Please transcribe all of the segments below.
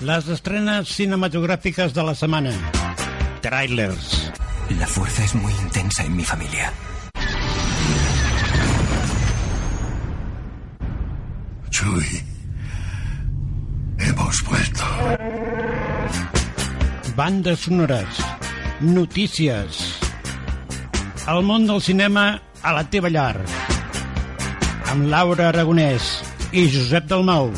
Les estrenes cinematogràfiques de la setmana. Trailers. La fuerza es muy intensa en mi familia. Chuy, hemos vuelto. Bandes sonores. Notícies. El món del cinema a la teva llar. Amb Laura Aragonès i Josep Dalmau.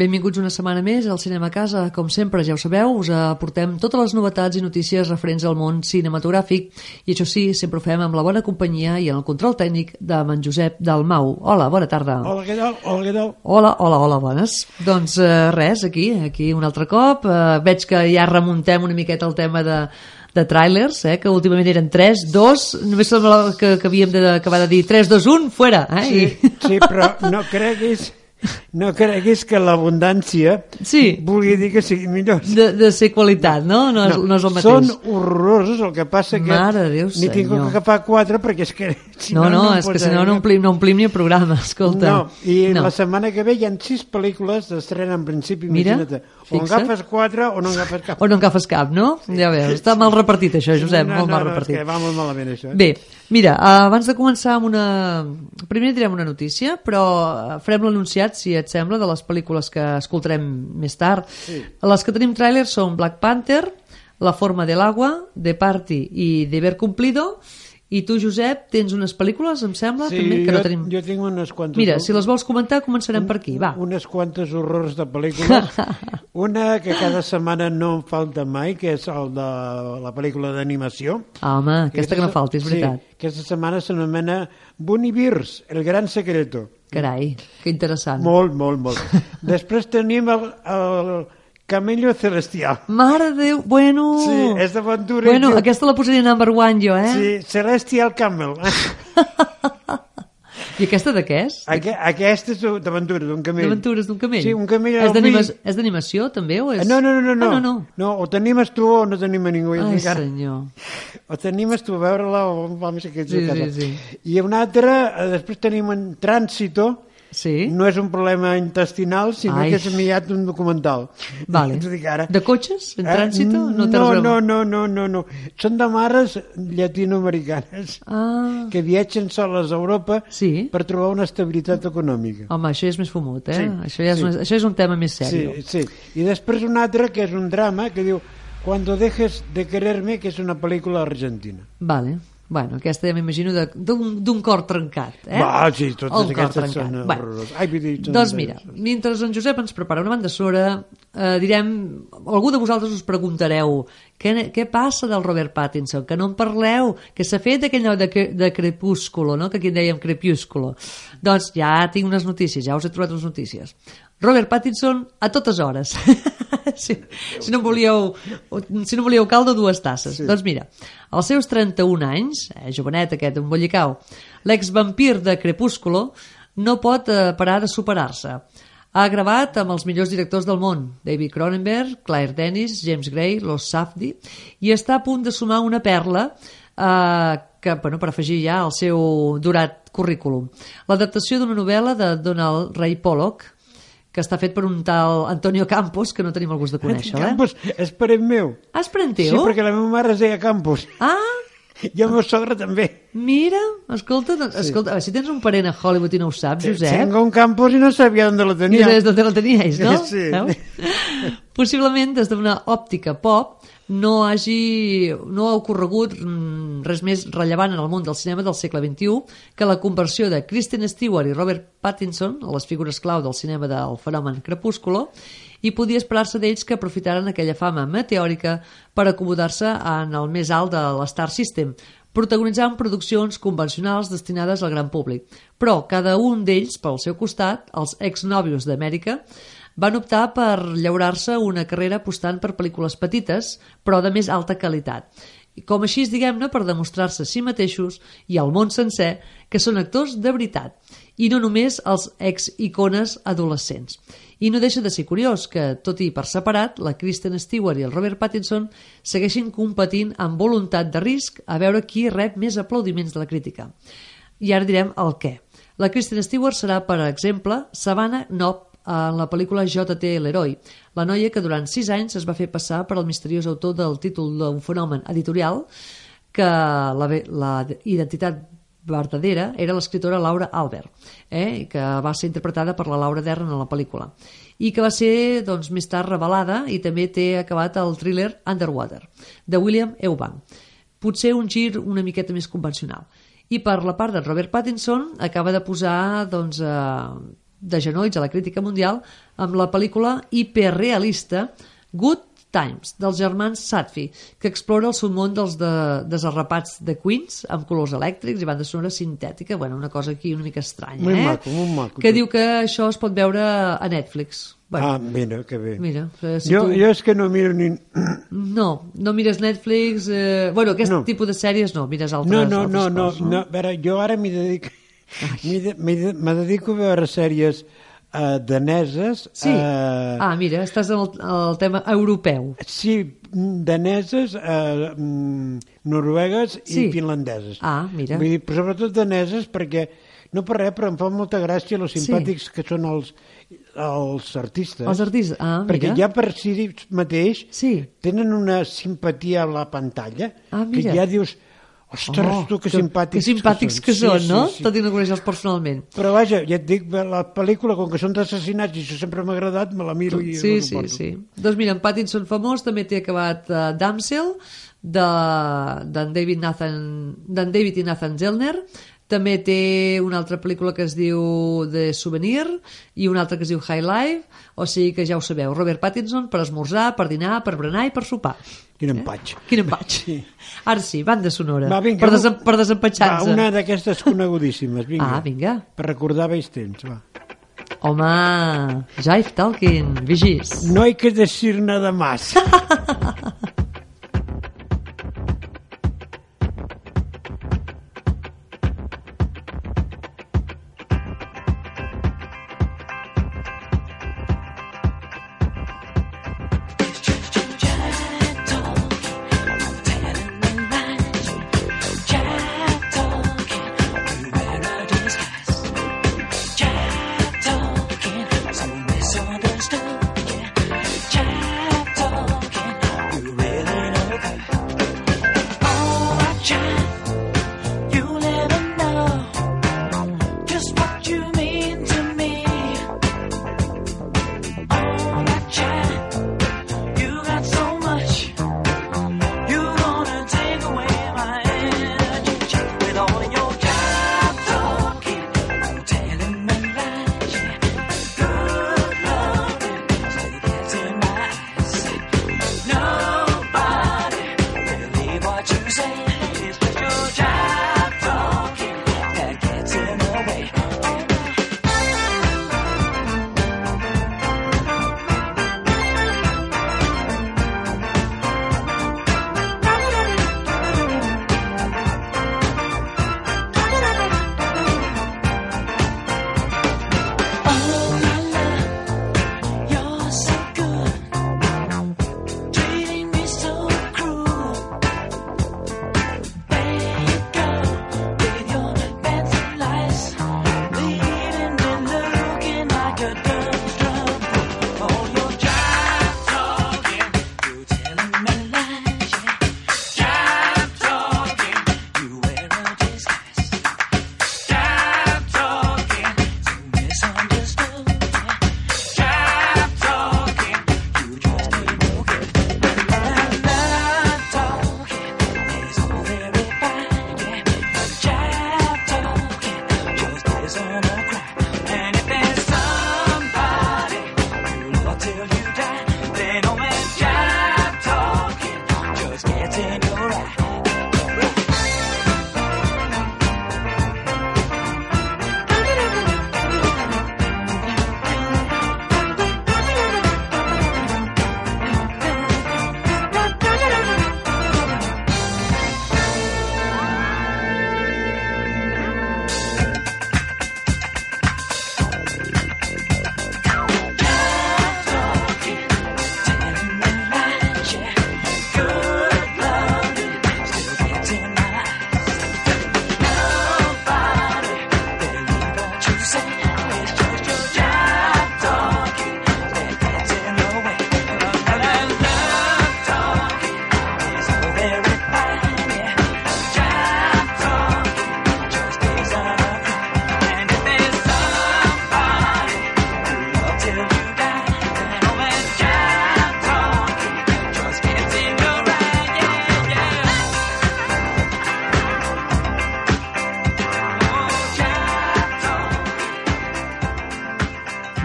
Benvinguts una setmana més al Cinema a Casa. Com sempre, ja ho sabeu, us aportem totes les novetats i notícies referents al món cinematogràfic i això sí, sempre ho fem amb la bona companyia i en el control tècnic de en Josep Dalmau. Hola, bona tarda. Hola, què tal? Hola, què tal? Hola, hola, hola, bones. Doncs eh, res, aquí, aquí un altre cop. Eh, veig que ja remuntem una miqueta el tema de, de trailers, eh, que últimament eren 3, 2, només semblava que, que havíem d'acabar de dir 3, 2, 1, fuera. Eh? Sí, I... sí, però no creguis, no creguis que l'abundància Sí. vulgui dir que sigui millor. De, de ser qualitat, no? No és, no, és el mateix. Són horrorosos, el que passa que Mare Déu, n'hi tinc que agafar quatre perquè és que si no, no, no, no, és que si no no omplim, no omplim ni el programa, escolta. No, i no. la setmana que ve hi ha sis pel·lícules d'estrena en principi, Mira, imagina't. O fixa't. agafes quatre o no agafes cap. O no agafes cap, no? Ja veus, està mal repartit això, Josep, no, molt no, mal no, repartit. És que va molt malament això. Eh? Bé, mira, eh, abans de començar amb una... Primer direm una notícia, però eh, farem l'anunciat, si et sembla, de les pel·lícules que escoltarem més tard. Sí. Les que tenim tràilers són Black Panther, La forma del agua, The Party i Deber Cumplido, i tu, Josep, tens unes pel·lícules, em sembla, Sí, també, que jo, no tenim... jo tinc unes quantes... Mira, si les vols comentar, començarem per aquí, va. Unes quantes horrors de pel·lícules. Una que cada setmana no em falta mai, que és el de la pel·lícula d'animació. Ah, home, aquesta que no se- falti, és veritat. Sí, aquesta setmana s'anomena Bunny el gran secreto. Carai, que interessant. Molt, molt, molt. Després tenim el, el Camello Celestial. Mare de Déu, bueno... Sí, és d'aventura. Bueno, diu- aquesta la posaria number one jo, eh? Sí, Celestial Camel. I aquesta de què és? Aqu aquesta és d'aventura, d'un camell. D'aventures d'un camell? Sí, un camell És d'animació, també, o és... No, no, no, no, no. Ah, no, no. no o t'animes tu o no t'anima ningú. Ai, encara. senyor. O t'animes tu a veure-la o vam ser que ets Sí, a casa. sí, I una altra, eh, després tenim un Trànsito, Sí? no és un problema intestinal, sinó Ai. que és enviat un documental. Vale. Dic ara. De cotxes, en Eh, trànsito? No, no, no, no, no, no, no. Són de mares llatinoamericanes Ah, que viatgen soles a Europa sí? per trobar una estabilitat econòmica. Home, això és més fumut, eh? Sí, això, ja és, sí. més- això és un tema més Sí, sèrio. sí. I després un altre que és un drama que diu Cuando dejes de quererme, que és una pel·lícula argentina. Vale. Bueno, aquesta ja m'imagino d'un cor trencat, eh? Va, sí, totes aquestes són Bueno, horroroses. Vull dir, Doncs mira, mentre en Josep ens prepara una banda sonora, eh, direm, algú de vosaltres us preguntareu què, què passa del Robert Pattinson, que no en parleu, que s'ha fet aquell de, de Crepúsculo, no? que aquí en dèiem Crepúsculo. Doncs ja tinc unes notícies, ja us he trobat unes notícies. Robert Pattinson a totes hores. si, si, no volíeu, si no volíeu caldo, dues tasses. Sí. Doncs mira, als seus 31 anys, eh, jovenet aquest, un bollicau, l'ex-vampir de Crepúsculo no pot eh, parar de superar-se. Ha gravat amb els millors directors del món, David Cronenberg, Claire Denis, James Gray, Los Safdie, i està a punt de sumar una perla eh, que, bueno, per afegir ja al seu durat currículum. L'adaptació d'una novel·la de Donald Ray Pollock, que està fet per un tal Antonio Campos, que no tenim el gust de conèixer, eh? Campos, és parent meu. Ah, és parent Sí, teu? perquè la meva mare es deia Campos. Ah, I el meu sogre també. mira, escolta, doncs, escolta, a veure, si tens un parent a Hollywood i no ho saps, Josep, Tengo un Campos i no sabia on la i tenia. no sabes d'on la teníais, no? Sí. Veus? Possiblement des d'una òptica pop no hagi no ha ocorregut mm, res més rellevant en el món del cinema del segle XXI que la conversió de Kristen Stewart i Robert Pattinson a les figures clau del cinema del fenomen Crepúsculo i podia esperar-se d'ells que aprofitaren aquella fama meteòrica per acomodar-se en el més alt de l'Star System, protagonitzant produccions convencionals destinades al gran públic. Però cada un d'ells, pel seu costat, els exnòvios d'Amèrica, van optar per llaurar-se una carrera apostant per pel·lícules petites, però de més alta qualitat. I com així, diguem-ne, per demostrar-se a si mateixos i al món sencer que són actors de veritat, i no només els ex-icones adolescents. I no deixa de ser curiós que, tot i per separat, la Kristen Stewart i el Robert Pattinson segueixin competint amb voluntat de risc a veure qui rep més aplaudiments de la crítica. I ara direm el què. La Kristen Stewart serà, per exemple, Savannah Knopp en la pel·lícula J.T. l'heroi, la noia que durant sis anys es va fer passar per al misteriós autor del títol d'un fenomen editorial que la, la identitat verdadera era l'escriptora Laura Albert, eh, que va ser interpretada per la Laura Dern en la pel·lícula i que va ser doncs, més tard revelada i també té acabat el thriller Underwater, de William Eubank. Potser un gir una miqueta més convencional. I per la part de Robert Pattinson acaba de posar doncs, eh, de genolls a la crítica mundial amb la pel·lícula hiperrealista Good Times, dels germans Satfi, que explora el submón dels de, desarrapats de Queens amb colors elèctrics i banda sonora sintètica, bueno, una cosa aquí una mica estranya, Molt eh? maco, molt maco. Que diu que això es pot veure a Netflix. Bueno, Ah, mira, que bé. Mira, eh, si jo, tu... jo és que no miro ni... No, no mires Netflix... Eh... Bueno, aquest No. tipus de sèries no, mires altres, No, no, altres no, no, coses, no. A veure, jo ara m'hi dedico... m'hi de- Me dedico a veure sèries uh, daneses. Sí. eh, Ah, mira, estàs en el, el tema europeu. Sí, daneses, eh, mm, noruegues Sí. i finlandeses. Ah, mira. Vull dir, però sobretot daneses perquè, no per res, però em fa molta gràcia Sí. simpàtics que són els, els artistes. Els artistes, ah, Perquè mira. ja per si mateix Sí. tenen una simpatia a la pantalla Ah, que mira. ja dius, ostres, Oh, tu, que, simpàtics que simpàtics que són, Sí, no? sí, sí. Tot i no conèixer-los personalment. Però vaja, ja et dic, la pel·lícula, com que són d'assassinats i això sempre m'ha agradat, me la miro i Sí, sí, suporto. sí. Doncs mira, en Pattinson famós també té acabat uh, Damsel, de- d'en David, Nathan, David i Nathan Zellner, també té una altra pel·lícula que es diu The Souvenir i una altra que es diu High Life, o sigui que ja ho sabeu, Robert Pattinson per esmorzar, per dinar, per berenar i per sopar. Quin empatx. Quin empatx. Ara sí, banda sonora. Va, vinga, per, desem per desempatxar-nos. Va, una d'aquestes conegudíssimes, vinga. Ah, vinga. Per recordar vells temps, va. Home, Jive Talking, vigis. No hay que decir nada más.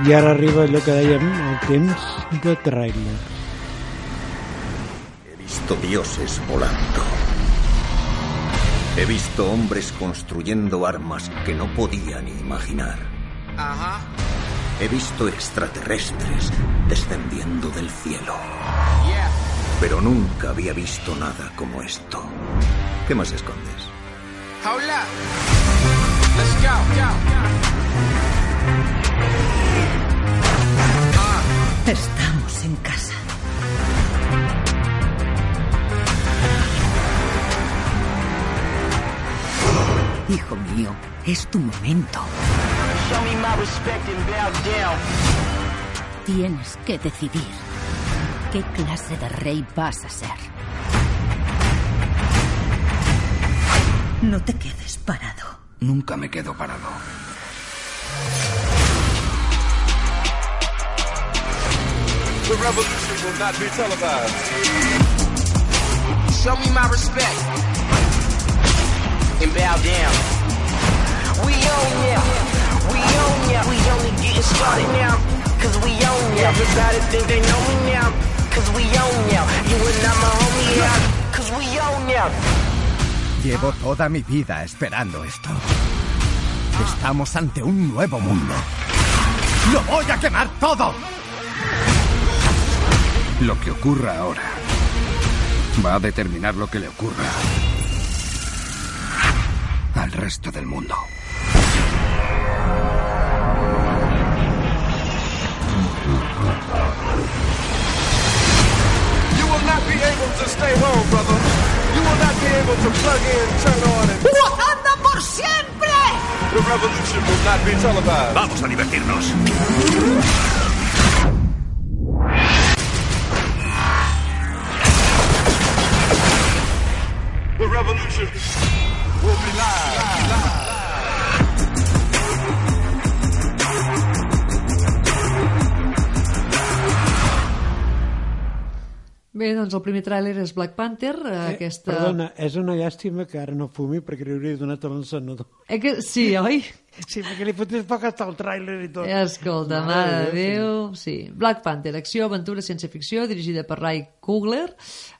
I ara arriba allò que dèiem, el temps de trailer. He visto dioses volando. He visto hombres construyendo armas que no podía ni imaginar. He visto extraterrestres descendiendo del cielo. Pero nunca había visto nada como esto. ¿Qué más escondes? Hold up. Let's go. Estamos en casa. Hijo mío, es tu momento. Show me my respect and bow down. Tienes que decidir qué clase de rey vas a ser. No te quedes parado. Nunca me quedo parado. The revolution will not be televised. Show me my respect and bow down. We own ya. We own ya. We only getting started now. Cause we own ya. Everybody think they know me now. Cause we own ya. You and I'm a homie yeah. Cause we own ya. Llevo toda mi vida esperando esto. Estamos ante un nuevo mundo. ¡Lo voy a quemar todo! Lo que ocurra ahora va a determinar lo que le ocurra al resto del mundo. You will not be able to stay home, brother. You will not be able to plug in, turn on, and ¡Wakanda por siempre! the revolution will not be televised. Vamos a divertirnos. Revolution will be live. Bé, doncs el primer tràiler és Black Panther, eh, aquesta... Perdona, és una llàstima que ara no fumi perquè li hauria donat a l'encenedor. Eh que... Sí, oi? Sí, perquè li fotés poc hasta el tràiler i tot. Escolta, mare de Déu... Sí. Black Panther, acció, aventura, ciència-ficció, dirigida per Ray Coogler.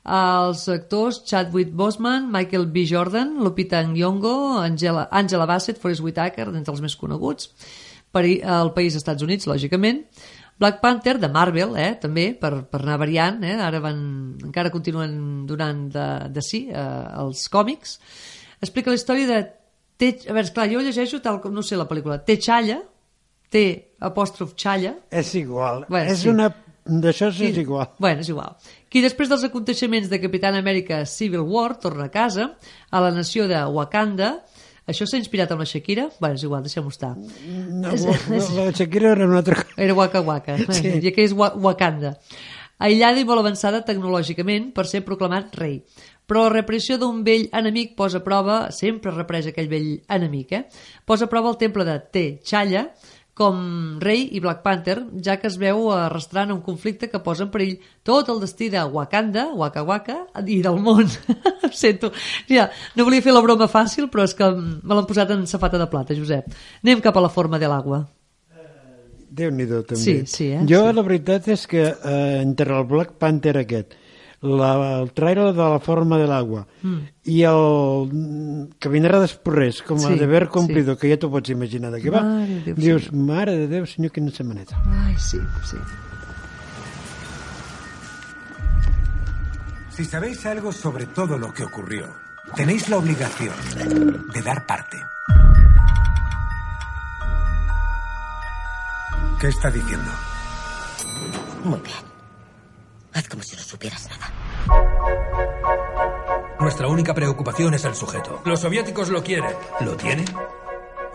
Els actors Chadwick Boseman, Michael B. Jordan, Lupita Nyong'o, Angela, Angela Bassett, Forrest Whitaker, d'entre els més coneguts, per al país Estats Units, lògicament. Black Panther, de Marvel, eh, també, per, per anar variant, eh, ara van, encara continuen donant de, de sí eh, els còmics, explica la història de Te, a veure, esclar, jo llegeixo tal com, no sé la pel·lícula, T'Challa, T apòstrof Challa, És igual. Bueno, és sí. una... D'això és igual. Bueno, és igual. Qui després dels aconteixements de Capitán Amèrica Civil War torna a casa, a la nació de Wakanda. Això s'ha inspirat amb la Shakira? Bueno, és igual, deixem-ho estar. No, És- la, la Shakira era una altra cosa. Era Waka Waka. Sí. I aquí és Wa- Wakanda. Aïllada i molt avançada tecnològicament per ser proclamat rei. Però la repressió d'un vell enemic posa a prova, sempre represa aquell vell enemic, eh? posa a prova el temple de T'Challa com rei i Black Panther, ja que es veu arrastrant un conflicte que posa en perill tot el destí de Wakanda, Waka Waka, i del món. Em sento. Ja, no volia fer la broma fàcil, però és que me l'han posat en safata de plata, Josep. Anem cap a la forma de l'aigua. Déu-n'hi-do, també. Sí, sí, eh? Jo, Sí. la veritat és que eh, entre el Black Panther aquest, la, el trailer de la forma de l'aigua Mm. i el Caminarà d'Esporrers, com a Sí, deber cumplido, sí. que ja t'ho pots imaginar de què va, Mare Déu, dius, sí. mare de Déu, senyor, quina setmaneta. Ai, sí, sí. Si sabéis algo sobre todo lo que ocurrió, tenéis la obligación de dar parte. ¿Qué está diciendo? Muy bien. Haz como si no supieras nada. Nuestra única preocupación es el sujeto. Los soviéticos lo quieren. ¿Lo tiene?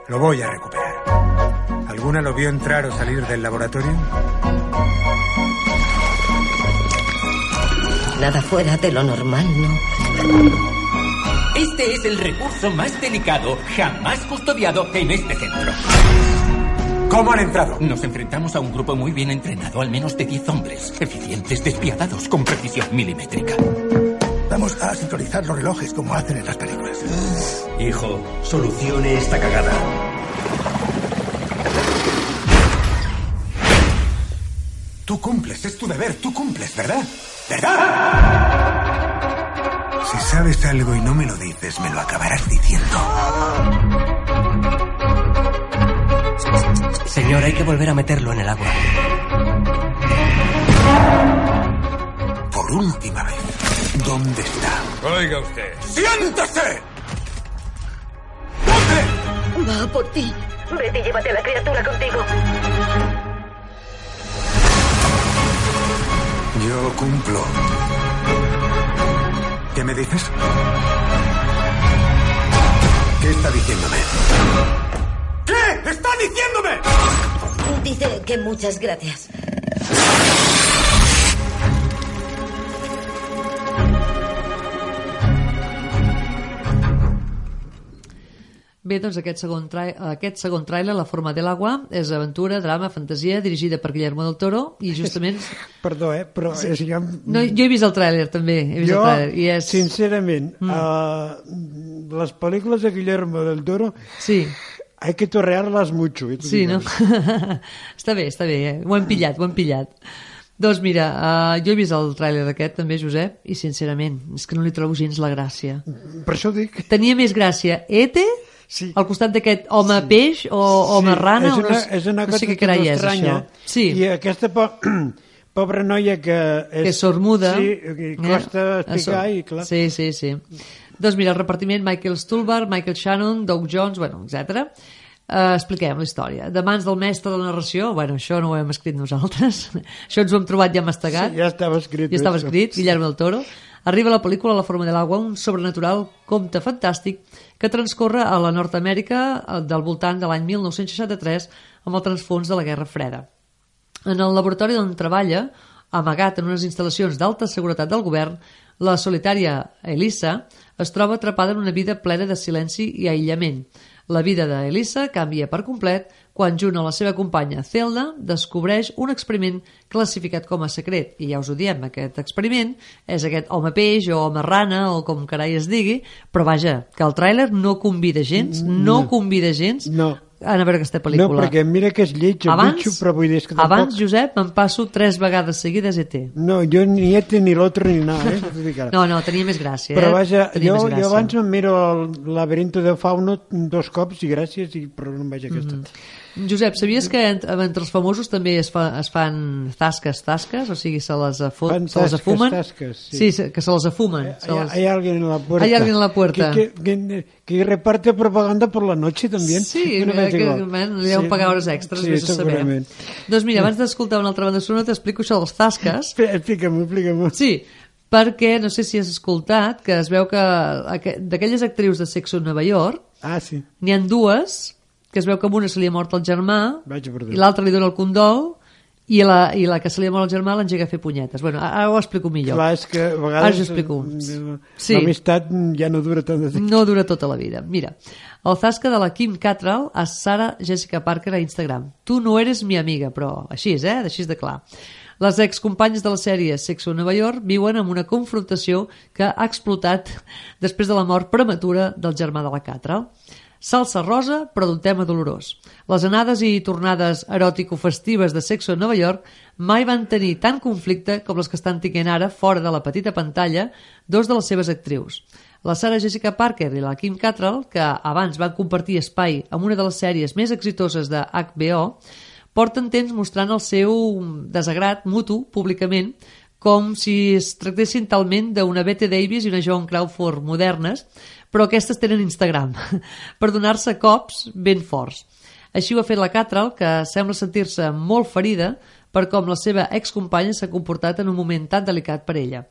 Lo voy a recuperar. ¿Alguna lo vio entrar o salir del laboratorio? Nada fuera de lo normal, ¿no? Este es el recurso más delicado jamás custodiado en este centro. ¿Cómo han entrado? Nos enfrentamos a un grupo muy bien entrenado, al menos de 10 hombres, eficientes, despiadados, con precisión milimétrica. Vamos a sincronizar los relojes como hacen en las películas. Hijo, solucione esta cagada. Tú cumples, es tu deber, tú cumples, ¿verdad? ¿Verdad? Si sabes algo y no me lo dices, me lo acabarás diciendo. Señor, hay que volver a meterlo en el agua. Por última vez, ¿dónde está? Oiga usted. ¡Siéntese! Va por ti. Vete y llévate a la criatura contigo. Yo cumplo. ¿Qué me dices? ¿Qué está diciéndome? ¿Qué está diciéndome? Dice que muchas gracias. Bé, doncs aquest segon, trai aquest segon trailer, La forma de l'agua, és aventura, drama, fantasia, dirigida per Guillermo del Toro, i justament... Perdó, eh, però sí. és, ja... No, jo he vist el tràiler, també. He vist jo, el tràiler, i és... sincerament, mm. uh, les pel·lícules de Guillermo del Toro... Sí. Hay que torrearlas mucho. Eh, Sí, no? està bé, està bé, eh? ho hem pillat, ho hem pillat. Doncs mira, uh, jo he vist el tràiler aquest també, Josep, i sincerament, és que no li trobo gens la gràcia. Per això dic. Tenia més gràcia Ete sí. al costat d'aquest home sí. peix o home rana, és no, una, és una no cosa sé què carai és estranya. això. Sí. I aquesta po pobra noia que... És, que és sormuda. Sí, que costa Eh? explicar i clar. Sí, sí, sí. Doncs mira, el repartiment Michael Stuhlbarg, Michael Shannon, Doug Jones, bueno, etc. Uh, expliquem la història. De mans del mestre de la narració, bueno, això no ho hem escrit nosaltres, això ens ho hem trobat ja mastegat. Sí, ja estava escrit. Ja estava això. escrit, Guillermo del Toro. Arriba la pel·lícula La forma de l'agua, un sobrenatural conte fantàstic que transcorre a la Nord-Amèrica eh, del voltant de l'any 1963 amb el transfons de la Guerra Freda. En el laboratori on treballa, amagat en unes instal·lacions d'alta seguretat del govern, la solitària Elisa es troba atrapada en una vida plena de silenci i aïllament. La vida d'Elisa canvia per complet quan, junt a la seva companya Zelda, descobreix un experiment classificat com a secret. I ja us ho diem, aquest experiment és aquest home peix o home rana o com carai es digui, però vaja, que el tràiler no convida gens, no, No. convida gens No. Anar a veure aquesta No, pel·lícula. perquè mira que és lleig, el abans, bitxo, però vull dir que tampoc... abans, Josep, em passo tres vegades seguides ET. No, jo ni este ni l'altre ni nada, eh? No, no, tenia més gràcia. Però eh? vaja, Tenia jo, jo abans em miro el laberinto de Fauno dos cops i gràcies, i, però no em vaig aquesta. Mhm. Josep, sabies que ent- entre els famosos també es, fa, es fan tasques, tasques? O sigui, se les, afo Fan se les afumen? tasques, sí. sí. se- que se les afumen. se Hay, les... hay alguien en la puerta. Hay alguien en la puerta. Que, que, que, que reparte propaganda por la noche también. Sí, Una vez que igual. man, li deu pagar hores extres, sí, vés a saber. Doncs mira, abans d'escoltar una altra banda sonora t'explico això dels tasques. Explica-m'ho, explica-m'ho. Sí, perquè no sé si has escoltat que es veu que aqu- d'aquelles actrius de Sexo Nova York Ah, sí. n'hi han dues que es veu que una se li ha mort el germà i l'altra li dona el condol i la, i la que se li ha mort el germà l'engega a fer punyetes. Bueno, ara ho explico millor. Clar, és que a vegades... eh, Sí. L'amistat ja no dura tant de temps. No dura tota la vida. Mira, el zasca de la Kim Cattrall a Sara Jessica Parker a Instagram. Tu no eres mi amiga, però així és, eh? Així és de clar. Les excompanyes de la sèrie Sexo Nova York viuen amb una confrontació que ha explotat després de la mort prematura del germà de la Cattrall. Salsa rosa, però d'un tema dolorós. Les anades i tornades eròtico-festives de Sexo en Nova York mai van tenir tant conflicte com les que estan tinguent ara fora de la petita pantalla dos de les seves actrius. La Sarah Jessica Parker i la Kim Cattrall, que abans van compartir espai amb una de les sèries més exitoses de HBO, porten temps mostrant el seu desagrat mutu públicament com si es tractessin talment d'una Bette Davis i una Joan Crawford modernes, però aquestes tenen Instagram, per donar-se cops ben forts. Així ho ha fet la Catral, que sembla sentir-se molt ferida per com la seva excompanya s'ha comportat en un moment tan delicat per ella.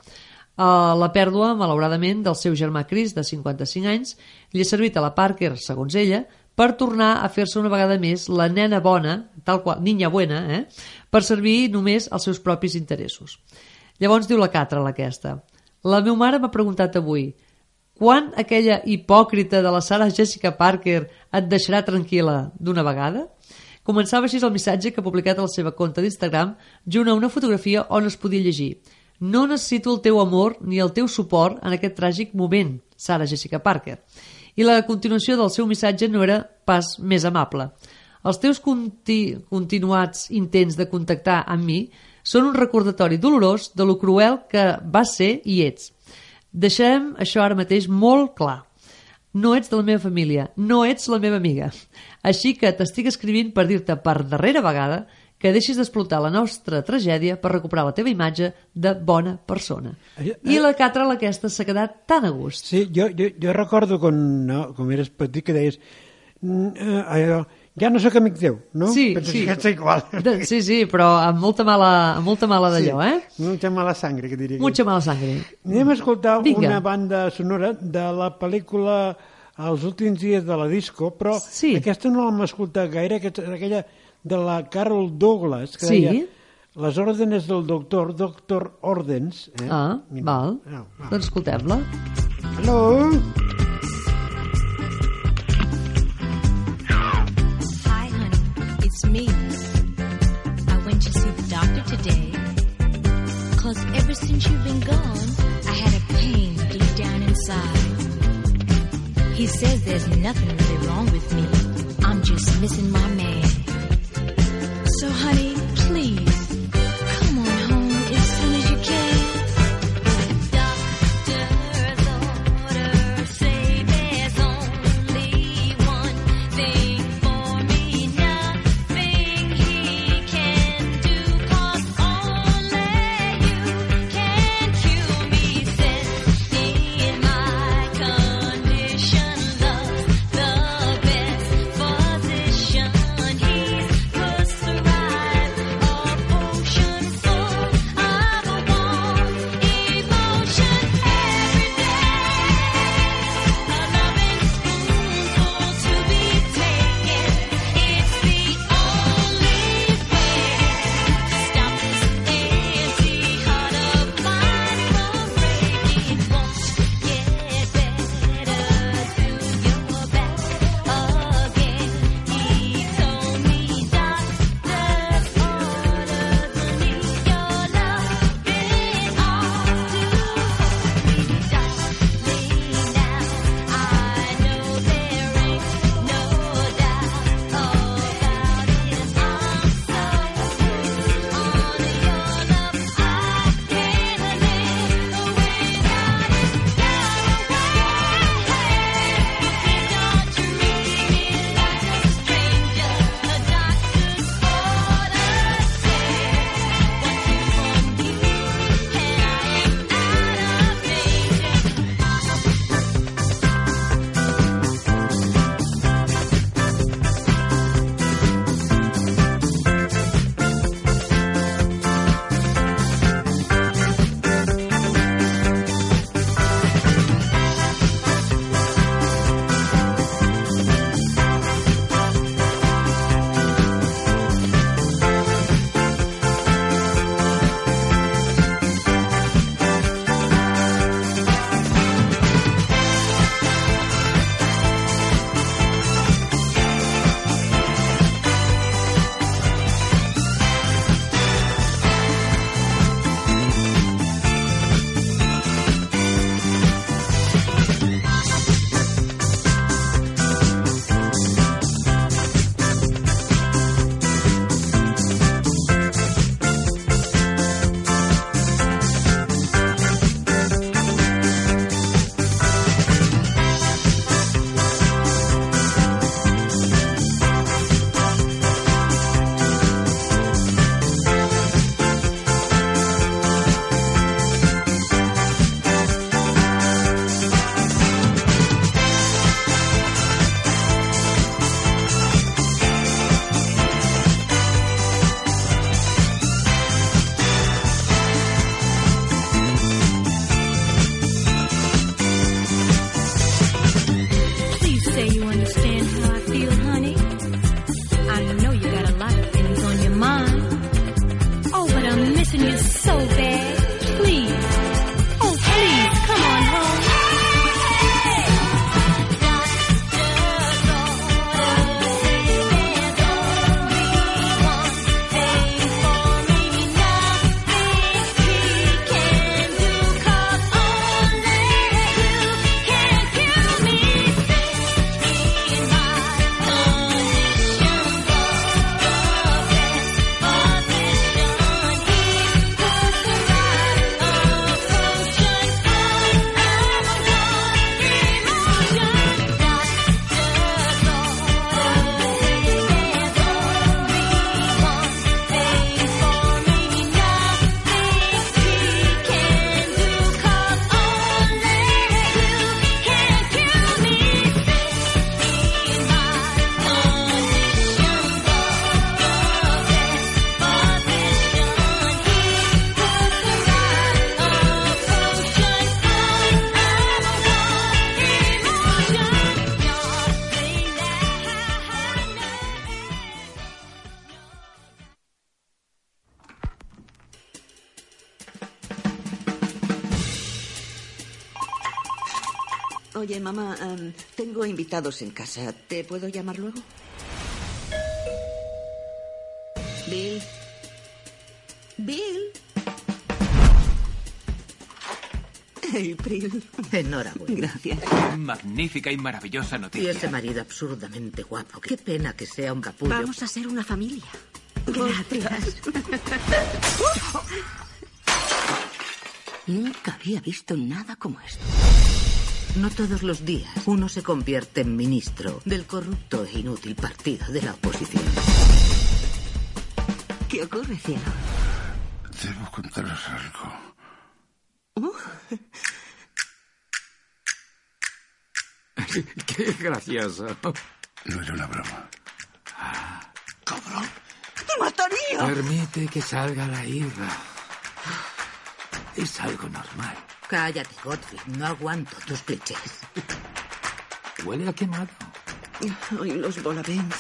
Uh, la pèrdua, malauradament, del seu germà Chris, de 55 anys, li ha servit a la Parker, segons ella, per tornar a fer-se una vegada més la nena bona, tal qual, niña buena, eh? per servir només als seus propis interessos. Llavors diu la Catral aquesta. La meva mare m'ha preguntat avui quan aquella hipòcrita de la Sarah Jessica Parker et deixarà tranquil·la d'una vegada? Començava així el missatge que ha publicat a la seva compte d'Instagram junt a una fotografia on es podia llegir No necessito el teu amor ni el teu suport en aquest tràgic moment, Sarah Jessica Parker. I la continuació del seu missatge no era pas més amable. Els teus conti continuats intents de contactar amb mi són un recordatori dolorós de lo cruel que vas ser i ets. Deixarem això ara mateix molt clar. No ets de la meva família, no ets la meva amiga. Així que t'estic escrivint per dir-te per darrera vegada que deixis d'explotar la nostra tragèdia per recuperar la teva imatge de bona persona. I la Catrala aquesta s'ha quedat tan a gust. Sí, jo, jo, jo recordo quan, no, quan eres petit que deies "Mm, eh, allò, ja no sóc amic teu, no? Sí, Penses sí. que ets igual. De, sí, sí, però amb molta mala, amb molta mala d'allò, sí. eh? Mucha mala sangre, que diria. Mucha mala sangre. Anem a escoltar Vinga. una banda sonora de la pel·lícula Els últims dies de la disco, però sí. aquesta no l'hem escoltat gaire, aquesta, aquella de la Carol Douglas, que Sí. deia les òrdenes del doctor, doctor Ordens. Eh? Ah, Mira. val. Ah, ah. Doncs escoltem-la. Hello? Me. I went to see the doctor today. Cause ever since you've been gone, I had a pain deep down inside. He says there's nothing really wrong with me. I'm just missing my man. So, honey, invitados en casa. ¿Te puedo llamar luego? Bill. Bill. April. Enhorabuena. Gracias. Magnífica y maravillosa Y noticia. ese marido absurdamente guapo. Qué pena que sea un capullo. Vamos a ser una familia. Gracias. Nunca había visto nada como esto. No todos los días uno se convierte en ministro del corrupto e inútil partido de la oposición. ¿Qué ocurre, cielo? Debo contaros algo. Uh, Qué gracioso. No era una broma. ¡Cabrón! ¡Te mataría! Permite que salga la ira. Es algo normal. Cállate, Godfrey. No aguanto tus clichés. Huele a quemado. Hoy los volabens.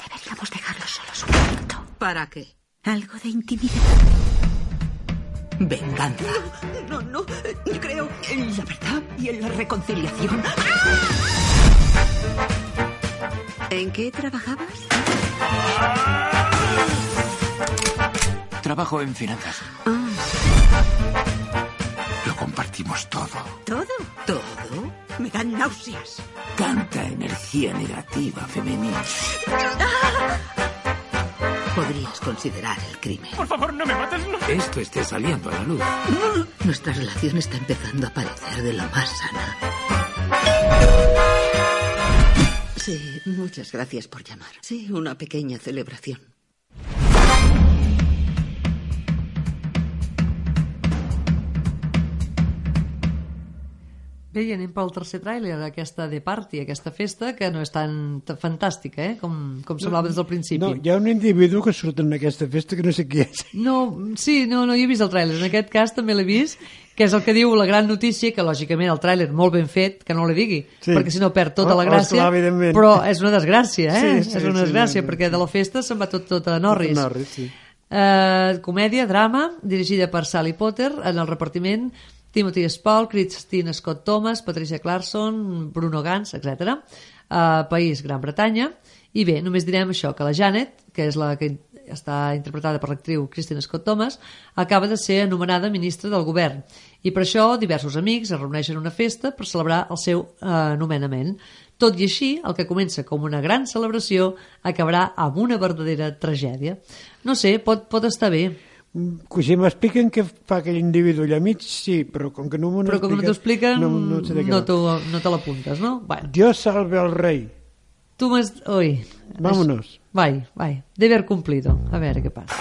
Deberíamos dejarlos solos un momento. ¿Para qué? Algo de intimidad. Venganza. No, no. Yo creo en la verdad y en la reconciliación. ¿En qué trabajabas? Trabajo en finanzas. Lo todo. ¿Todo? ¿Todo? Me dan náuseas. Tanta energía negativa femenina. Podrías considerar el crimen. Por favor, no me mates. No. Esto esté saliendo a la luz. Nuestra relación está empezando a parecer de lo más sana. Sí, muchas gracias por llamar. Sí, una pequeña celebración. Bé, i anem pel tercer tràiler, aquesta de party, aquesta festa, que no és tan, fantàstica, eh? com, com semblava des del principi. No, hi ha un individu que surt en aquesta festa que no sé qui és. No, sí, no, no, jo he vist el tràiler. En aquest cas també l'he vist, que és el que diu la gran notícia, que lògicament el tràiler molt ben fet, que no li digui, Sí. perquè si no perd tota Oh, la oh, gràcia, esclar, evidentment. però és una desgràcia, eh? Sí, sí, és una desgràcia, sí, perquè de la festa se'n va tot, tot a Norris. Tot a Norris, sí. Eh, comèdia, drama, dirigida per Sally Potter, en el repartiment Timothy Spall, Christine Scott Thomas, Patricia Clarkson, Bruno Gans, etc. Uh, país Gran Bretanya. I bé, només direm això, que la Janet, que és la que està interpretada per l'actriu Christine Scott Thomas, acaba de ser anomenada ministra del govern. I per això diversos amics es reuneixen a una festa per celebrar el seu eh, nomenament. Tot i així, el que comença com una gran celebració acabarà amb una verdadera tragèdia. No sé, pot, pot estar bé, si m'expliquen què fa aquell individu allà mig, sí, però com que no m'ho però com no t'ho expliquen, no, no, no, sé de què no, va. t'ho- no te l'apuntes, no? Bueno, Dios salve al rei. tu m'has... Ui. Vámonos. Vai, vai. Deber cumplido. A veure què passa.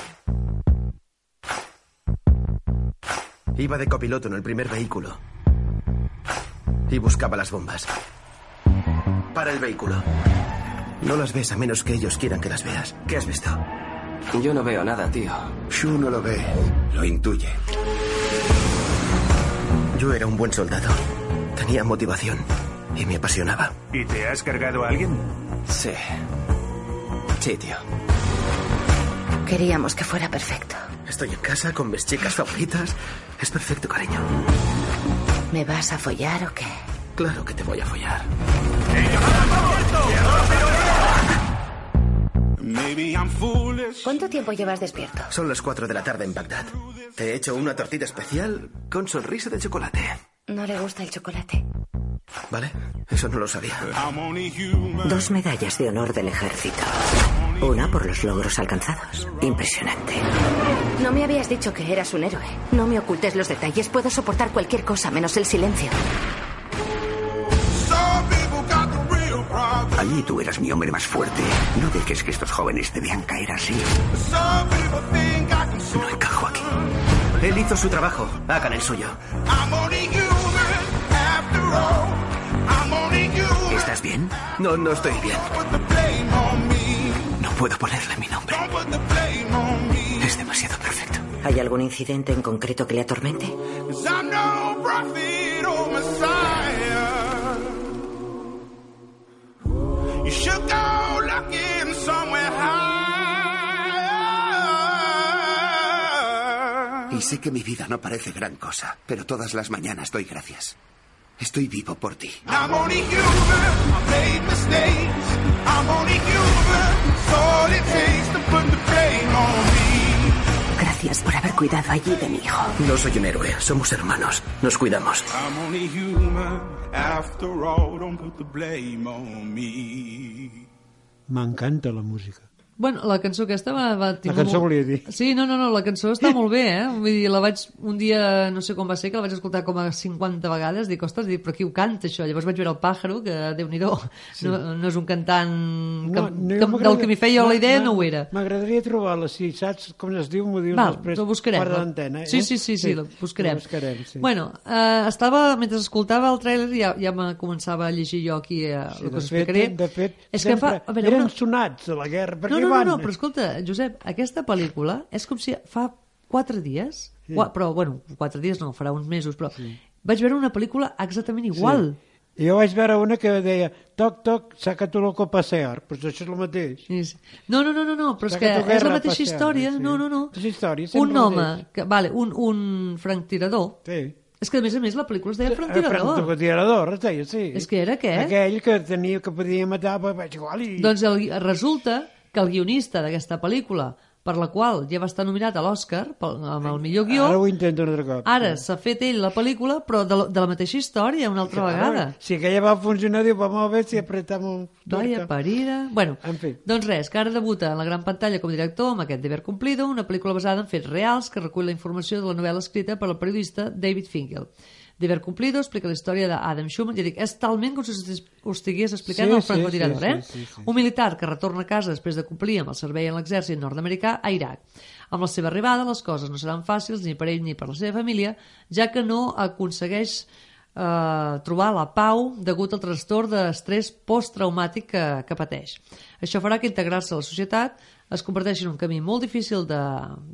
Iba de copiloto en el primer vehículo. Y buscaba las bombas. Para el vehículo. No las ves a menos que ellos quieran que las veas. ¿Qué has visto? Yo no veo nada, tío. Shu no lo ve. Lo intuye. Yo era un buen soldado. Tenía motivación. Y me apasionaba. ¿Y te has cargado a alguien? Sí. Sí, tío. Queríamos que fuera perfecto. Estoy en casa con mis chicas favoritas. Es perfecto, cariño. ¿Me vas a follar o qué? Claro que te voy a follar. ¿Cuánto tiempo llevas despierto? Son las 4 de la tarde en Bagdad. Te he hecho una tortita especial con sonrisa de chocolate. No le gusta el chocolate. ¿Vale? Eso no lo sabía. Dos medallas de honor del ejército. Una por los logros alcanzados. Impresionante. No me habías dicho que eras un héroe. No me ocultes los detalles. Puedo soportar cualquier cosa menos el silencio. Allí tú eras mi hombre más fuerte. No dejes que estos jóvenes te vean caer así. No encajo aquí. Él hizo su trabajo. Hagan el suyo. ¿Estás bien? No, no estoy bien. No puedo ponerle mi nombre. Es demasiado perfecto. ¿Hay algún incidente en concreto que le atormente? Y sé que mi vida no parece gran cosa, pero todas las mañanas doy gracias. Estoy vivo por ti. Gracias por haber cuidado allí de mi hijo. No soy un héroe, somos hermanos. Nos cuidamos. Me encanta la música. Bueno, la cançó aquesta va... va La cançó volia dir. Sí, no, no, no, la cançó està molt bé, eh? Vull dir, la vaig... Un dia, no sé com va ser, que la vaig escoltar com a 50 vegades, dic, ostres, dic, però qui ho canta, això? Llavors vaig veure el Pájaro, que, déu nhi sí. no, no és un cantant que, No, no, que, del que m'hi feia la idea no ho era. M'agradaria trobar-la, si saps com es diu, m'ho dius Val, després. la buscarem. fora la- d'antena, eh? Sí, sí, sí, sí, la buscarem. La buscarem, sí. Bueno, eh, estava, mentre escoltava el tràiler ja, ja me començava a llegir jo aquí eh, Sí, el que us explicaré. de fet, és que fa, sempre a veure, eren una... sonats de la guerra. Per No, no, no, no, però escolta, Josep, aquesta pel·lícula és com si fa quatre dies, Sí. qua- però, bueno, quatre dies no, farà uns mesos, però vaig veure una pel·lícula exactament igual. Sí. Jo vaig veure una que deia toc, toc, saca tu loco a pasear. Però això és el mateix. Sí, sí. No, no, no, no, no però és que és la mateixa passear, història. sí. No, no, no. Mateixa història, Un home, que, vale, un, un franctirador. Sí. És que, a més a més, la pel·lícula es deia franctirador. El tirador, es deia, sí. És que era què? Aquell que tenia que podia matar, però vaig igual i... Doncs el, resulta que el guionista d'aquesta pel·lícula, per la qual ja va estar nominat a l'Oscar amb el millor guió, Ara ho intento un altre cop. ara s'ha fet ell la pel·lícula, però de, la- de la mateixa història, una altra vegada. Si aquella va funcionar, diu, vamos a ver si apretamos... Vaya parida... Bueno, En fi. doncs res, que ara debuta en la gran pantalla com a director amb aquest Deber Cumplido, una pel·lícula basada en fets reals que recull la informació de la novel·la escrita per el periodista David Finkel. Deber Cumplido explica la història d'Adam Schumann, ja dic, és talment com si ho estigués explicant Sí, el sí, francotirador, sí, eh? sí, sí, sí. Un militar que retorna a casa després de complir amb el servei en l'exèrcit nord-americà a Iraq. Amb la seva arribada, les coses no seran fàcils ni per ell ni per la seva família, ja que no aconsegueix eh, trobar la pau degut al trastorn d'estrès posttraumàtic que, que pateix. Això farà que integrar-se a la societat es converteixi en un camí molt difícil de,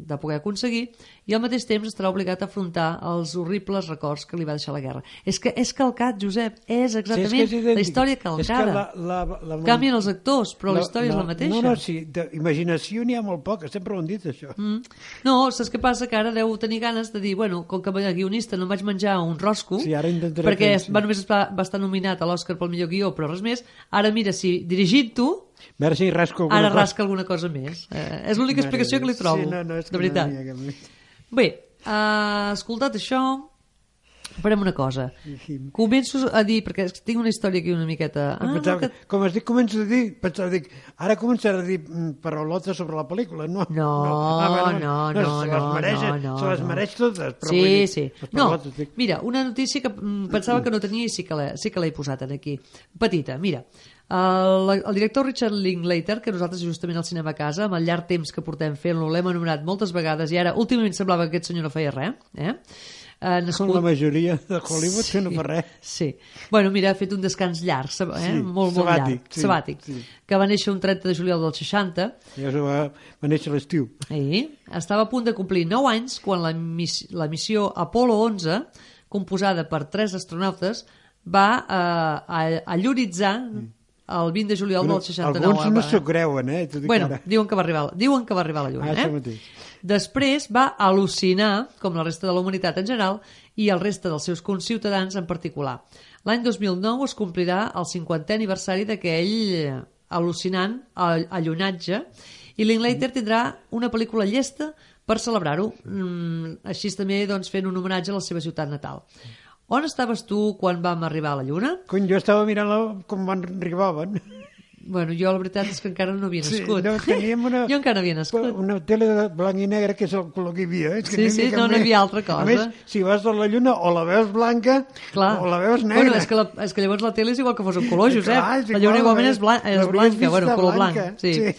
de poder aconseguir i al mateix temps estarà obligat a afrontar els horribles records que li va deixar la guerra. És que és calcat, Josep, és exactament Sí, és que és idèntic. la història És que calcada. la- la- la- Canvien els actors, però la, història és la mateixa. No, no, sí, d'imaginació n'hi ha molt poca, sempre ho han dit, això. Mm. No, saps què passa? Que ara deu tenir ganes de dir, bueno, com que guionista no vaig menjar un rosco, Sí, ara perquè va només va, va estar nominat a l'Oscar pel millor guió, però res més, ara mira, si dirigint-ho, A veure si rasco alguna ara cosa. rasca alguna cosa més. Eh, és l'única explicació que li trobo, sí, no, no, és de que veritat. No més. Bé, uh, escoltat això, farem una cosa. Començo a dir, perquè que tinc una història aquí una miqueta... Ah, no, Pensava que... que... Com es dic, començo a dir, pensava, dic, ara començaré a dir mm, paraulotes sobre la pel·lícula, no? No, Ah, bueno, no, no, se les no, mereix, no, no, se les no. mereix totes, però sí, vull dir, sí. No, dic, mira, una notícia que mm, pensava que no tenia i sí que l'he sí que posat aquí. Petita, mira. El, el director Richard Linklater, que nosaltres justament al cinema a casa, amb el llarg temps que portem fent-lo, l'hem anomenat moltes vegades i ara últimament semblava que aquest senyor no feia res, eh? Eh, Com la majoria de Hollywood que no fa res. Sí. Bueno, mira, ha fet un descans llarg, eh? Sí, molt, molt sabàtic, llarg, sí, sabàtic, sí. que va néixer un 30 de juliol del 60 Ja se va, va néixer a l'estiu. i estava a punt de complir 9 anys quan la, miss la missió Apollo 11, composada per tres astronautes, va eh, a- alloritzar el 20 de juliol del 69. alguns no s'ho creuen, eh? Dic Bueno, ara. diuen que, va arribar, diuen que va arribar la Lluna. Ah, eh? mateix. Després va al·lucinar, com la resta de la humanitat en general, i el resta dels seus conciutadans en particular. L'any 2009 es complirà el 50è aniversari d'aquell eh, al·lucinant all- allunatge i Linklater tindrà una pel·lícula llesta per celebrar-ho, mm, així també doncs, fent un homenatge a la seva ciutat natal. On estaves tu quan vam arribar a la Lluna? Cony, jo estava mirant la, com van arribaven. Bueno, jo la veritat és que encara no havia Sí, nascut. no, teníem una, jo encara no havia nascut. una tele de blanc i negre, que és el color que hi havia. Eh? És que Sí, sí, no, no hi havia altra cosa. A més, si vas a la lluna, o la veus blanca, Clar. o la veus negra. Bueno, és que, la, és que llavors la tele és igual que fos un color, Josep. Clar, és la lluna igual, igualment eh? és, blan és L'hauries blanca, bueno, color blanca, blanc. Sí. sí.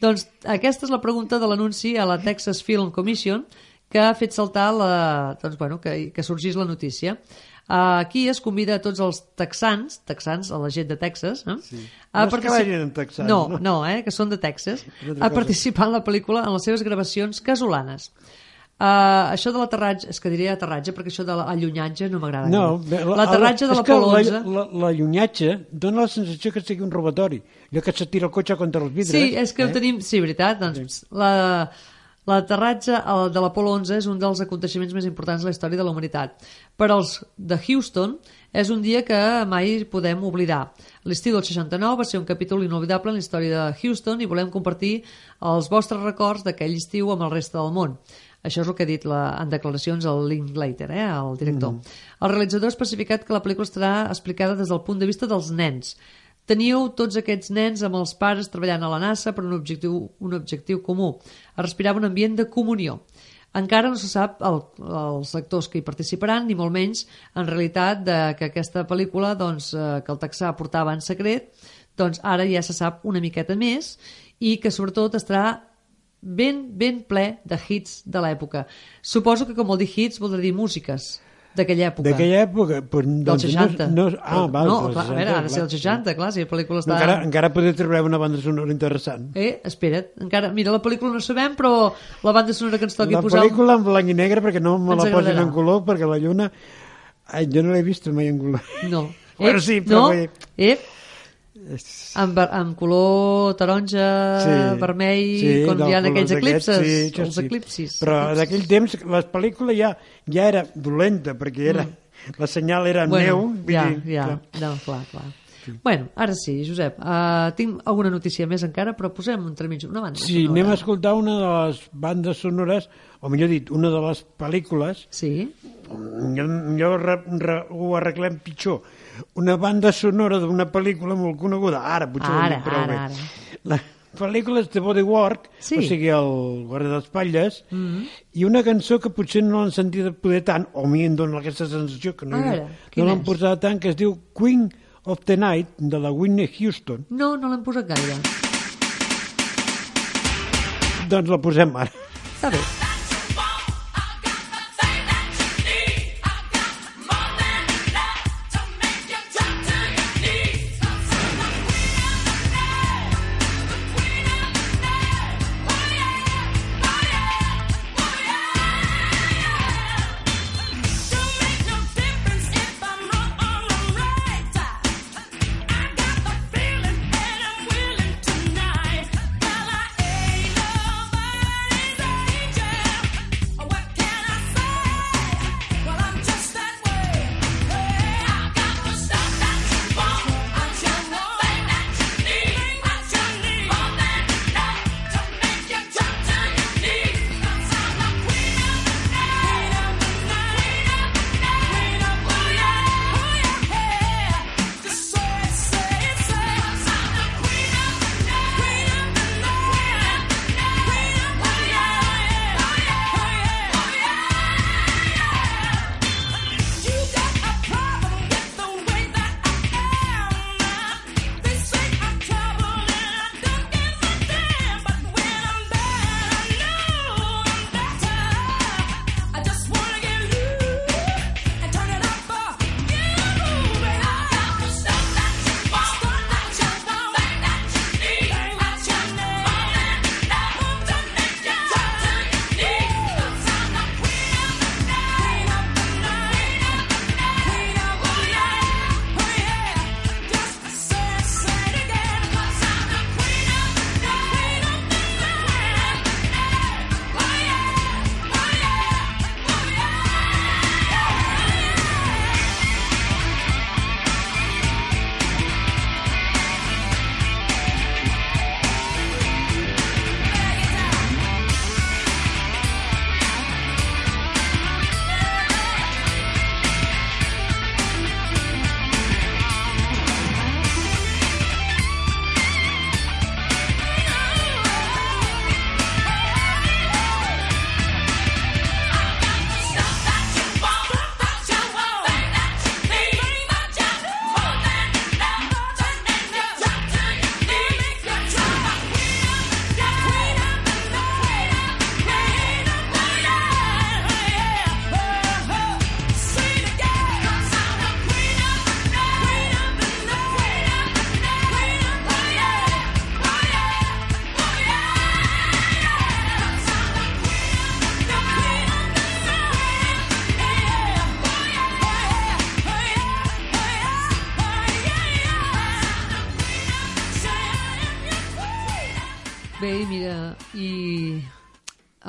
Doncs aquesta és la pregunta de l'anunci a la Texas Film Commission que ha fet saltar la, doncs, bueno, que, que sorgís la notícia. Uh, aquí es convida a tots els texans, texans, a la gent de Texas, eh? sí. No és que vagin en texans, no, no? no, eh? que són de Texas, a participar en la pel·lícula en les seves gravacions casolanes. Uh, això de l'aterratge, és que diré aterratge perquè això de l'allunyatge no m'agrada. No, l'aterratge de l'Apolo la, 11... La, la llunyatge dona la sensació que sigui un robatori. Allò que se tira el cotxe contra els vidres. Sí, és que eh? ho tenim... Sí, veritat. Doncs la, l'aterratge el de l'Apolo 11 és un dels aconteixements més importants de la història de la humanitat. Per als de Houston és un dia que mai podem oblidar. L'estiu del 69 va ser un capítol inolvidable en la història de Houston i volem compartir els vostres records d'aquell estiu amb el reste del món. Això és el que ha dit la, en declaracions el Linklater, eh, el director. Mm. El realitzador ha especificat que la pel·lícula estarà explicada des del punt de vista dels nens. Teníeu tots aquests nens amb els pares treballant a la NASA per un objectiu, un objectiu comú. Es respirava un ambient de comunió. Encara no se sap el, els actors que hi participaran, ni molt menys, en realitat, de que aquesta pel·lícula, doncs, eh, que el texà portava en secret, doncs ara ja se sap una miqueta més i que sobretot estarà ben, ben ple de hits de l'època. Suposo que com vol dir hits voldrà dir músiques d'aquella època. D'aquella època? Pues, doncs, del 60. No, no, ah, val, no, clar, 60, a veure, ha de ser el 60, clar, si la pel·lícula està... Encara, encara podria treure una banda sonora interessant. Eh, espera't, encara... Mira, la pel·lícula no sabem, però la banda sonora que ens toqui la posar... La pel·lícula en blanc i negre, perquè no me la posin en color, perquè la lluna... Ai, jo no l'he vist mai en color. No. bueno, eh, sí, però... No, eh, amb, amb color taronja, sí, vermell, sí, com hi ha aquells eclipses, sí, els sí. eclipsis. Però d'aquell temps la pel·lícula ja, ja era dolenta, perquè era, mm. la senyal era bueno, neu. Ja, dir, ja, clar. no, clar, clar. Sí. Bueno, ara sí, Josep, uh, tinc alguna notícia més encara, però posem entremig una banda Sí, sonora. anem a escoltar una de les bandes sonores, o millor dit, una de les pel·lícules. Sí. Jo, jo re, re, ho arreglem pitjor. Una banda sonora d'una pel·lícula molt coneguda. Ara, potser Ara, ho prou ara, bé. ara. La pel·lícula és The Bodywork, Sí. o sigui, el guarda d'espatlles, Mm -hmm. i una cançó que potser no l'han sentit poder tant, o a mi em dona aquesta sensació que no, Ara, no l'han posat tant, que es diu Queen of the Night, de la Whitney Houston. No, no l'hem posat gaire. Doncs la posem ara. Està bé.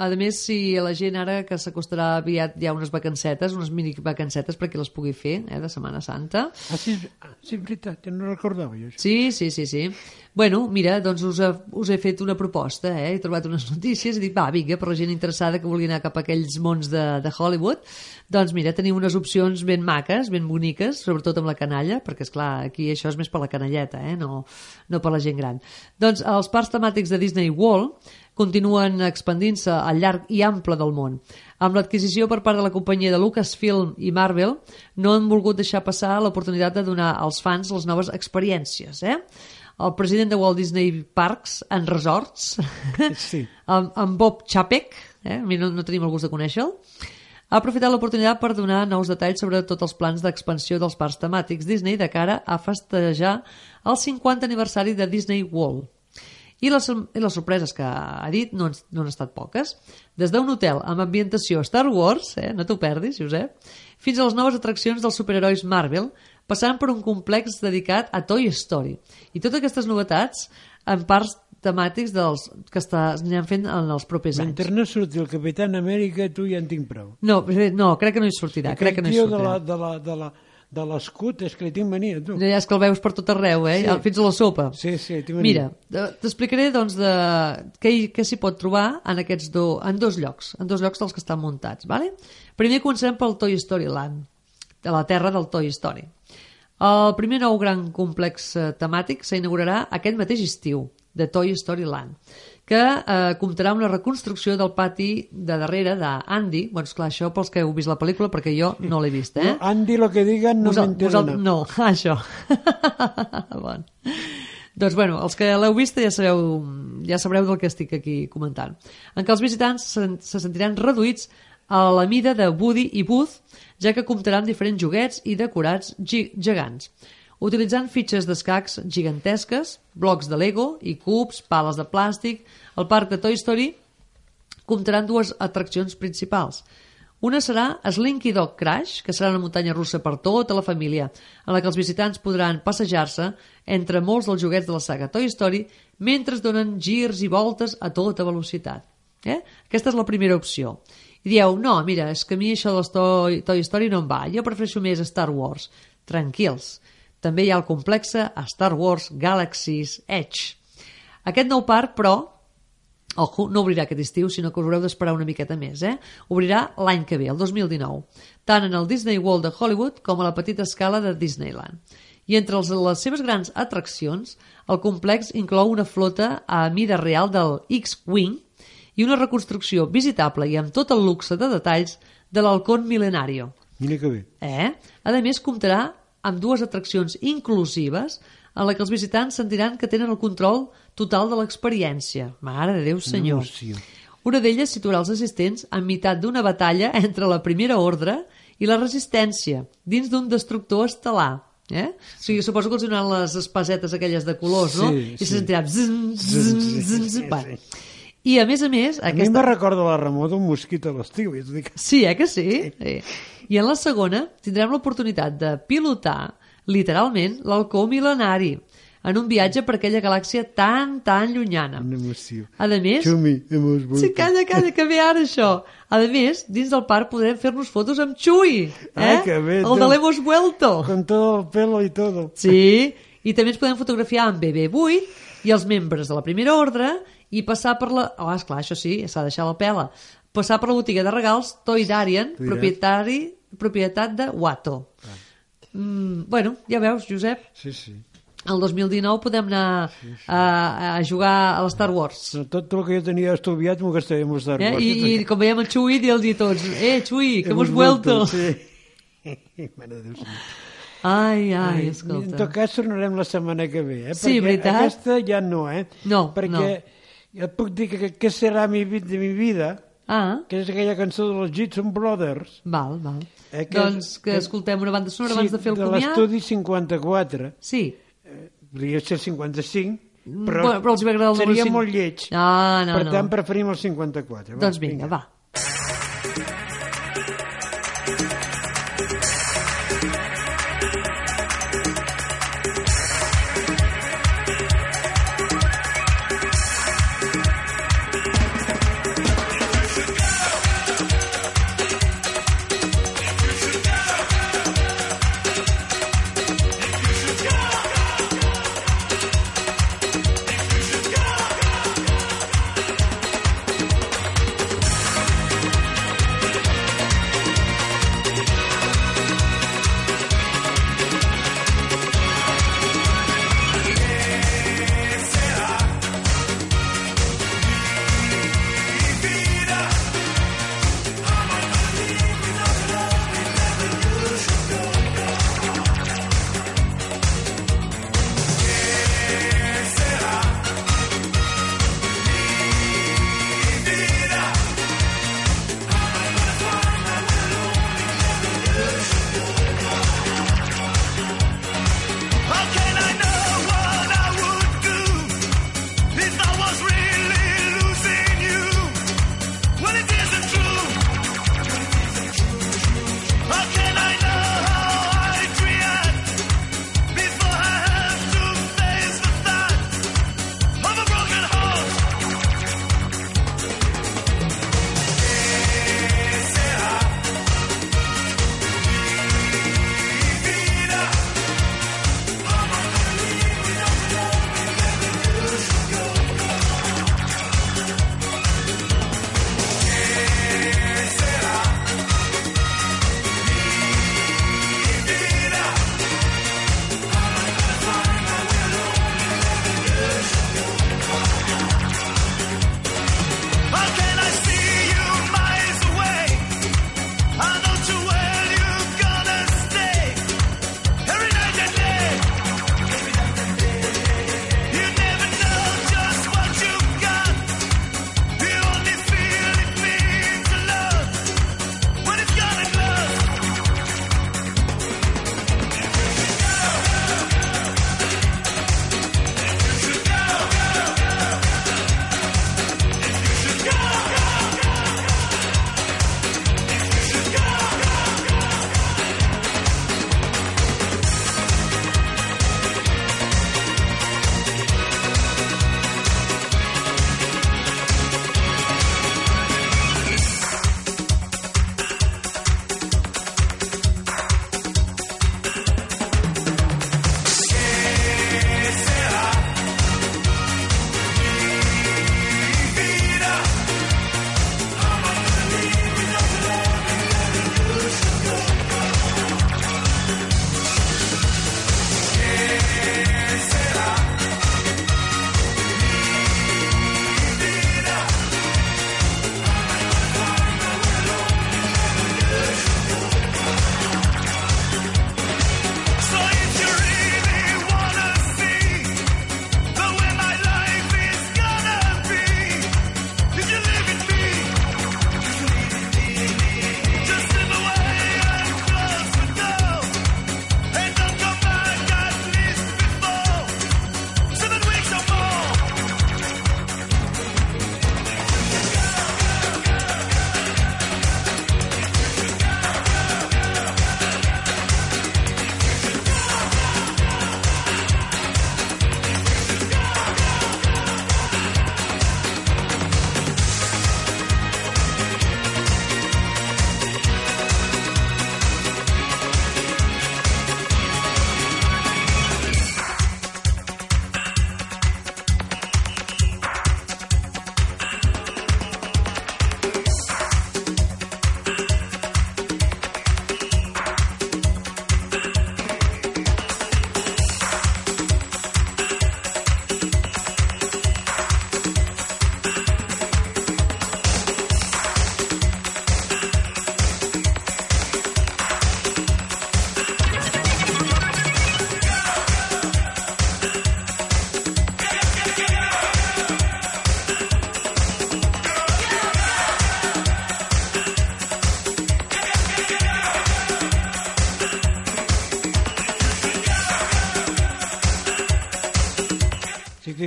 A més, si la gent ara que s'acostarà aviat hi ha unes vacancetes, unes mini vacancetes perquè les pugui fer, eh, de Setmana Santa. Ah, sí, ah, sí, és veritat, no recordava jo això. Sí, sí, sí, sí. Bueno, mira, doncs us he, us he fet una proposta, eh? he trobat unes notícies i dic, va, vinga, per la gent interessada que vulgui anar cap a aquells mons de, de Hollywood, doncs mira, tenim unes opcions ben maques, ben boniques, sobretot amb la canalla, perquè, és clar aquí això és més per la canalleta, eh? no, no per la gent gran. Doncs els parcs temàtics de Disney World continuen expandint-se al llarg i ample del món. Amb l'adquisició per part de la companyia de Lucasfilm i Marvel, no han volgut deixar passar l'oportunitat de donar als fans les noves experiències. Eh? El president de Walt Disney Parks and Resorts, sí. amb, amb Bob Chapek, eh? a mi no, no tenim el gust de conèixer-lo, ha aprofitat l'oportunitat per donar nous detalls sobre tots els plans d'expansió dels parcs temàtics Disney de cara a festejar el 50 aniversari de Disney World. I les, I les sorpreses que ha dit no no han estat poques. Des d'un hotel amb ambientació Star Wars, eh, no t'ho perdis, Josep, fins a les noves atraccions dels superherois Marvel, passant per un complex dedicat a Toy Story. I totes aquestes novetats en parts temàtics dels, que està, aniran fent en els propers anys. Mentre no surti el Capitán Amèrica, tu ja en tinc prou. No, no crec que no hi sortirà. Aquell crec que no hi sortirà. de la, de la, de la, de l'escut, és que li tinc mania, tu. Ja és que el veus per tot arreu, eh? Sí. Fins a la sopa. Sí, sí, tinc mania. Mira, eh, t'explicaré doncs de què, què s'hi pot trobar en aquests do, en dos llocs, en dos llocs dels que estan muntats, vale? Primer començarem pel Toy Story Land, de la terra del Toy Story. El primer nou gran complex eh, temàtic s'inaugurarà aquest mateix estiu, de Toy Story Land, que eh, comptarà una reconstrucció del pati de darrere d'Andy. Bueno, esclar, això pels que heu vist la pel·lícula, perquè jo no l'he vist, eh? No, Andy, lo que digan no nada. No, això. bon. Doncs bueno, els que l'heu vist ja sabeu, ja sabreu del que estic aquí comentant. En què els visitants se, se sentiran reduïts a la mida de Woody i Booth, ja que comptarà amb diferents joguets i decorats gegants. Utilitzant fitxes d'escacs gigantesques, blocs de Lego i cubs, pales de plàstic, el parc de Toy Story comptaran dues atraccions principals. Una serà Slinky Dog Crash, que serà una muntanya russa per tota la família, en la que els visitants podran passejar-se entre molts dels joguets de la saga Toy Story mentre es donen girs i voltes a tota velocitat. Eh? Aquesta és la primera opció. I dieu, no, mira, és que a mi això de Toy, Toy Story no em va, jo prefereixo més Star Wars. Tranquils. També hi ha el complexe Star Wars Galaxy's Edge. Aquest nou parc, però, Ojo, no obrirà aquest estiu, sinó que us haureu d'esperar una miqueta més. Eh? Obrirà l'any que ve, el 2019, tant en el Disney World de Hollywood com a la petita escala de Disneyland. I entre els, les seves grans atraccions, el complex inclou una flota a mida real del X-Wing i una reconstrucció visitable i amb tot el luxe de detalls de l'Halcón Milenario. Mira que bé. Eh? A més, comptarà amb dues atraccions inclusives en la que els visitants sentiran que tenen el control total de l'experiència. Mare de Déu, senyor. Emoció. Una d'elles situarà els assistents en meitat d'una batalla entre la primera ordre i la resistència, dins d'un destructor estel·lar. Eh? O sigui, suposo que els donaran les espasetes aquelles de colors, no? Sí, I se sentirà... Zzzz, Sí, zzzz, sí, zzzz, sí, Bueno. sí. I a més a més... A mi Aquesta... me recorda la remor d'un mosquit a l'estiu. t'ho dic. Sí, eh que sí? sí. I en la segona tindrem l'oportunitat de pilotar, literalment, l'halcó mil·lenari en un viatge per aquella galàxia tan, tan llunyana. Una emoció. A més... Xumi, hemos vuelto. Sí, calla, calla, que ve ara això. A més, dins del parc podrem fer-nos fotos amb Chui, eh? Ai, que bé, El de l'Hemos Vuelto. Con todo el pelo y todo. Sí, i també ens podem fotografiar amb BB8 i els membres de la primera ordre i passar per la... Oh, esclar, això sí, s'ha de deixar la pela. Passar per la botiga de regals Toy Darian. propietari, propietat de Watto. Mm, bueno, ja veus, Josep, Sí, sí. el 2019 podem anar A, a jugar a l'Star Wars. No, tot el que jo tenia estudiat m'ho gastaré amb Star Eh? Wars. I, I com veiem el Chui, dir-los tots, eh, Chui, que hemos vuelto. Sí. Mare de Déu, senyor. Ai, ai, escolta. En tot cas tornarem la setmana que ve, eh? Sí, Perquè veritat? aquesta ja no, eh? No, Perquè no. ja et puc dir que què serà mi, de mi vida, Ah. que és aquella cançó dels Gibson Brothers. Val, val. Eh, doncs que, escoltem una banda sonora sí, abans de fer el de comiat. l'estudi 54. Sí. Podria ser 55, Mm, però, bueno, però els va agradar el seria molt lleig. Ah, no, per no. tant, preferim el 54. Doncs vinga, va.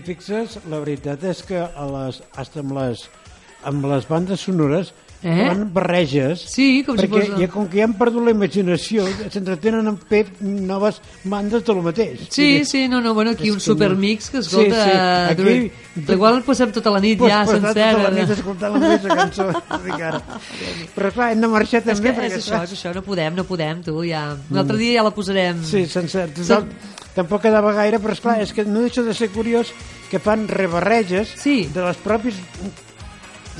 Fixes, la veritat és que a les, amb les, amb les bandes sonores Eh? fan barreges Sí, com si perquè fos- ja, com que ja han perdut la imaginació s'entretenen en fer noves bandes del mateix Sí, dir, sí, no, no, bueno, aquí un supermix que, escolta, Sí, sí, aquí- durant- igual passem tota la nit Pues ja sencera. tota la nit escoltant la mateixa cançó però clar, hem de marxar És, també que perquè, és això, és això, no podem, no podem, tu, ja. Un altre dia ja la posarem. Sí, sense... Sen- Tampoc quedava gaire, però esclar, és que no deixa de ser curiós que fan rebarreges sí. de les pròpies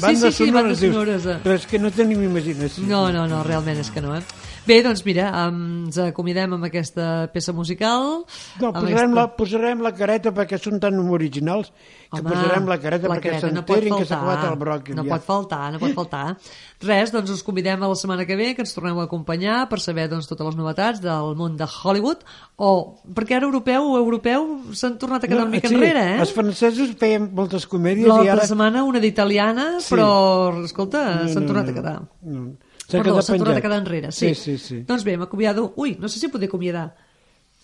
bandes sí, sí, sonores, bandes dius, sonores, eh. però és que no tenim imaginació. No, no, no, realment és que no, eh? Bé, doncs mira, ens acomiadem amb aquesta peça musical. No, posarem, aquesta- la, posarem la careta perquè són tan originals que Home, posarem la careta la perquè careta no s'enterin que s'ha acabat el bròquil. No ja. pot faltar, no pot faltar. Res, doncs us convidem a la setmana que ve que ens torneu a acompanyar per saber doncs, totes les novetats del món de Hollywood o perquè ara europeu o europeu s'han tornat a quedar una mica sí, enrere, eh? Els francesos feien moltes comèdies i L'altra ara... setmana una d'italiana, Sí. però, escolta, No, s'han no, tornat no, a quedar. No. S'ha Perdó, s'han tornat a quedar enrere, sí. Sí, sí, sí. Doncs bé, m'acomiado... Ui, no sé si podré acomiadar.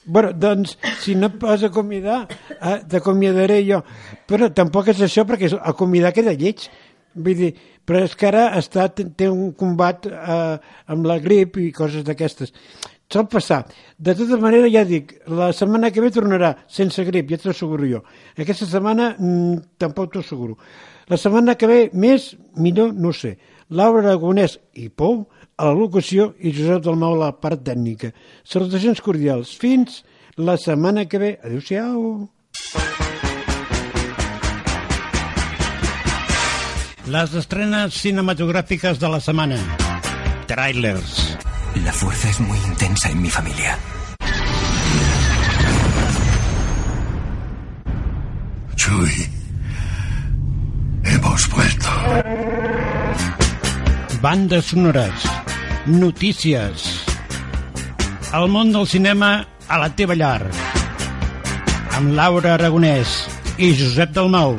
Bueno, doncs, si no et pots acomiadar, eh, t'acomiadaré jo. Però tampoc és això, perquè acomiadar queda lleig. Vull dir, però és que ara està, té un combat eh, amb la grip i coses d'aquestes. Sol passar. De tota manera, ja dic, la setmana que ve tornarà sense grip, ja t'ho asseguro jo. Aquesta setmana mm, tampoc t'ho asseguro. La setmana que ve, més, millor, no sé. Laura Aragonès i Pou a la locució i Josep Dalmau a la part tècnica. Salutacions cordials. Fins la setmana que ve. Adéu-siau. Les estrenes cinematográficas de la semana. Trailers. La fuerza es muy intensa en mi familia. Chuy, hemos vuelto. Bandes sonores. Notícies. El món del cinema a la teva llar. Amb Laura Aragonès i Josep Dalmau.